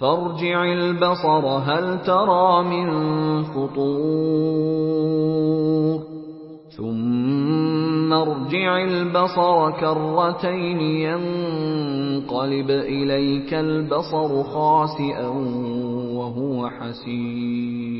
فارجع البصر هل ترى من فطور؟ ثم ارجع البصر كرتين ينقلب إليك البصر خاسئا وهو حسير.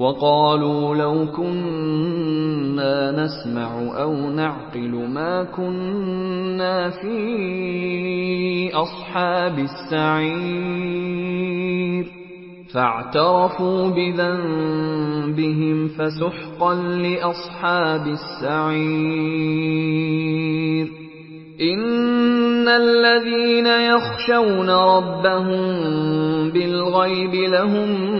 وقالوا لو كنا نسمع أو نعقل ما كنا في أصحاب السعير. فاعترفوا بذنبهم فسحقا لأصحاب السعير. إن الذين يخشون ربهم بالغيب لهم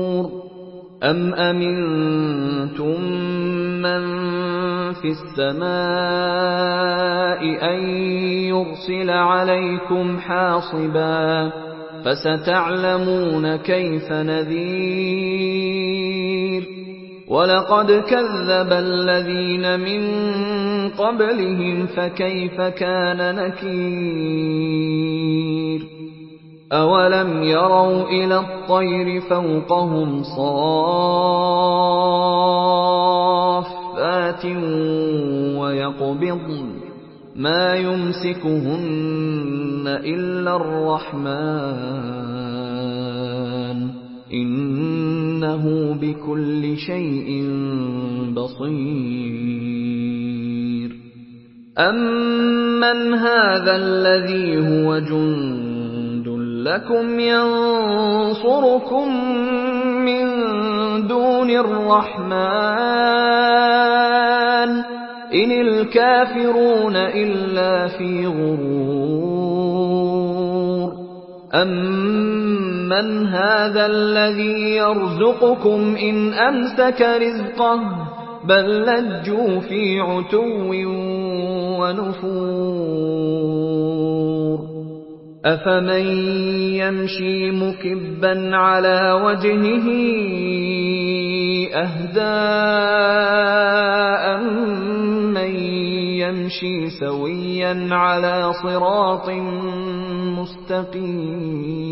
أم أمنتم من في السماء أن يرسل عليكم حاصبا فستعلمون كيف نذير ولقد كذب الذين من قبلهم فكيف كان نكير أولم يروا إلى الطير فوقهم صافات ويقبضن ما يمسكهن إلا الرحمن إنه بكل شيء بصير أمن هذا الذي هو جند لكم ينصركم من دون الرحمن. إن الكافرون إلا في غرور. أمن هذا الذي يرزقكم إن أمسك رزقه بل لجوا في عتو ونفور. أفمن يمشي مكبا على وجهه أهداء من يمشي سويا على صراط مستقيم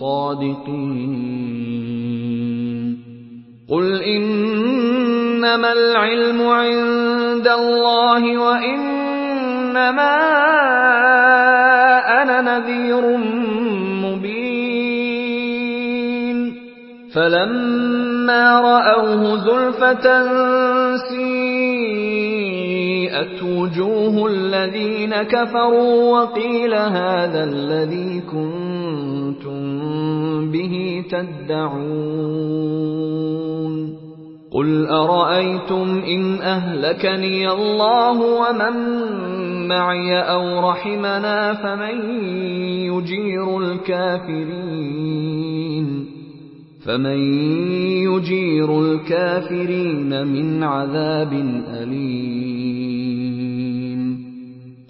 صادقين. قل إنما العلم عند الله وإنما أنا نذير مبين. فلما رأوه زلفة سيئت وجوه الذين كفروا وقيل هذا الذي كنتم به تدعون. قل أرأيتم إن أهلكني الله ومن معي أو رحمنا فمن يجير الكافرين. فمن يجير الكافرين من عذاب أليم.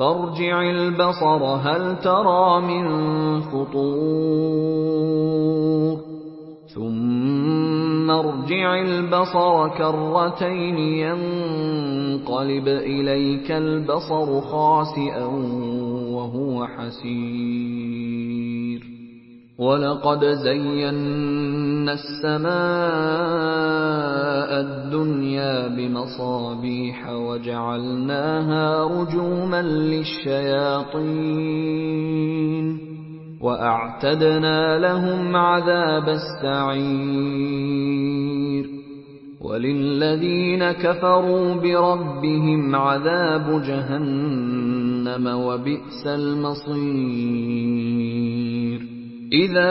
فارجع البصر هل ترى من فطور؟ ثم ارجع البصر كرتين ينقلب إليك البصر خاسئا وهو حسير. ولقد زينا السماء الدنيا بمصابيح وجعلناها رجوما للشياطين واعتدنا لهم عذاب السعير وللذين كفروا بربهم عذاب جهنم وبئس المصير إذا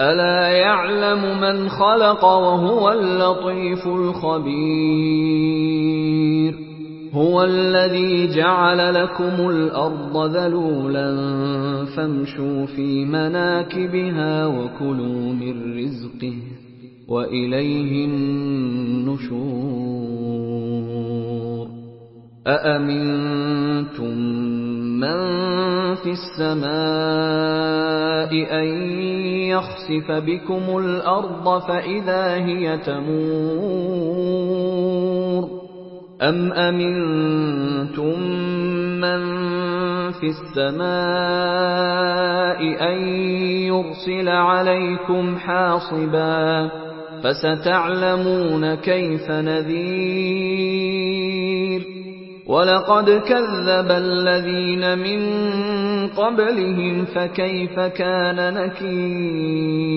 ألا يعلم من خلق وهو اللطيف الخبير؟ هو الذي جعل لكم الأرض ذلولا فامشوا في مناكبها وكلوا من رزقه وإليه النشور. أأمنتم من في السماء أن يخسف بكم الأرض فإذا هي تمور أَمْ أَمِنْتُمْ مَنْ فِي السَّمَاءِ أَنْ يُرْسِلَ عَلَيْكُمْ حَاصِبًا فَسَتَعْلَمُونَ كَيْفَ نَذِيرِ وَلَقَدْ كَذَّبَ الَّذِينَ مِنْ قَبْلِهِمْ فَكَيْفَ كَانَ نَكِيرِ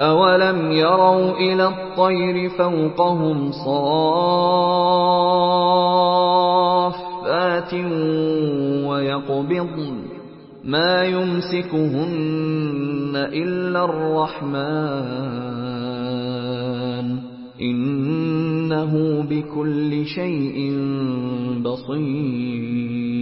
أَوَلَمْ يَرَوْا إِلَى الطَّيْرِ فَوْقَهُمْ صَافَّاتٍ وَيَقْبِضْنَ مَا يُمْسِكُهُنَّ إِلَّا الرَّحْمَنُ إِنَّهُ بِكُلِّ شَيْءٍ بَصِيرٌ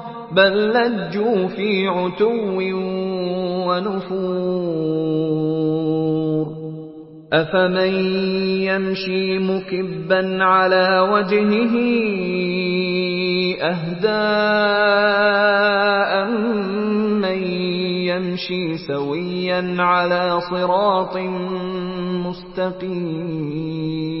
بل لجوا في عتو ونفور أفمن يمشي مكبا على وجهه أهداء من يمشي سويا على صراط مستقيم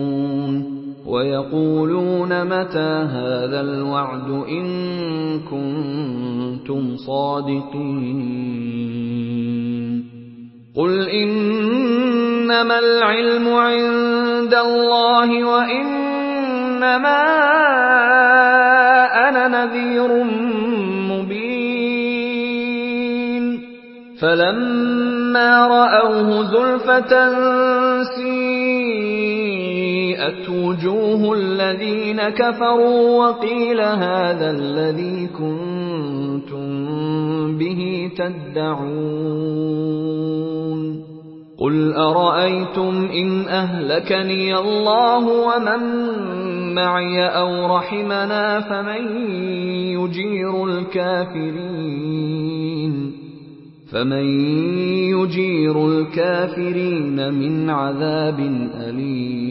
ويقولون متى هذا الوعد إن كنتم صادقين قل إنما العلم عند الله وإنما أنا نذير مبين فلما رأوه زلفة سيئت وجوه الذين كفروا وقيل هذا الذي كنتم به تدعون. قل أرأيتم إن أهلكني الله ومن معي أو رحمنا فمن يجير الكافرين. فمن يجير الكافرين من عذاب أليم.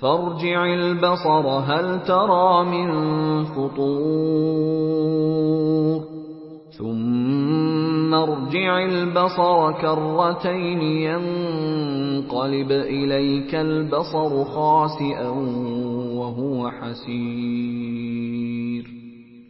فارجع البصر هل ترى من فطور؟ ثم ارجع البصر كرتين ينقلب إليك البصر خاسئا وهو حسير.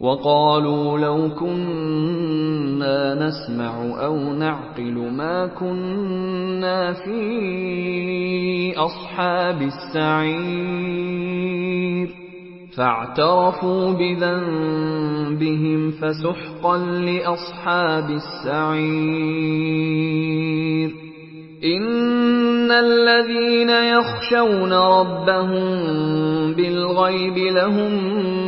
وقالوا لو كنا نسمع أو نعقل ما كنا في أصحاب السعير. فاعترفوا بذنبهم فسحقا لأصحاب السعير. إن الذين يخشون ربهم بالغيب لهم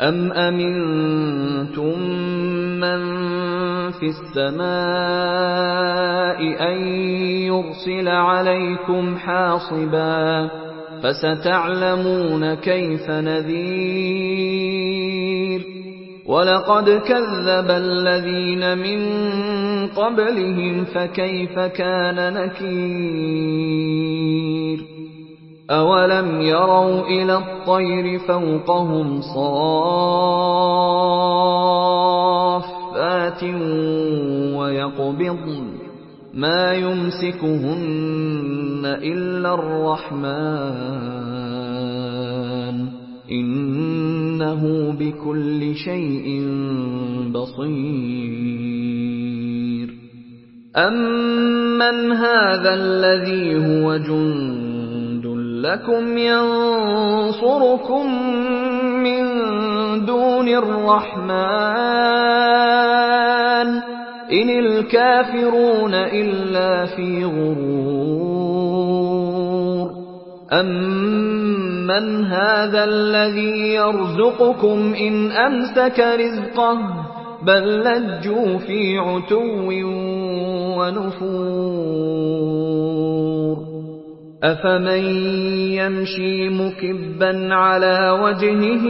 أم أمنتم من في السماء أن يرسل عليكم حاصبا فستعلمون كيف نذير ولقد كذب الذين من قبلهم فكيف كان نكير أولم يروا إلى الطير فوقهم صافات ويقبضن ما يمسكهن الا الرحمن انه بكل شيء بصير امن هذا الذي هو جند لكم ينصركم من دون الرحمن. إن الكافرون إلا في غرور. أمن هذا الذي يرزقكم إن أمسك رزقه بل لجوا في عتو ونفور. أفمن يمشي مكبا على وجهه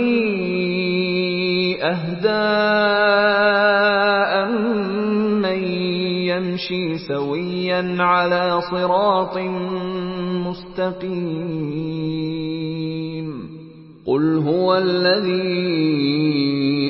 أهداء من يمشي سويا على صراط مستقيم قل هو الذي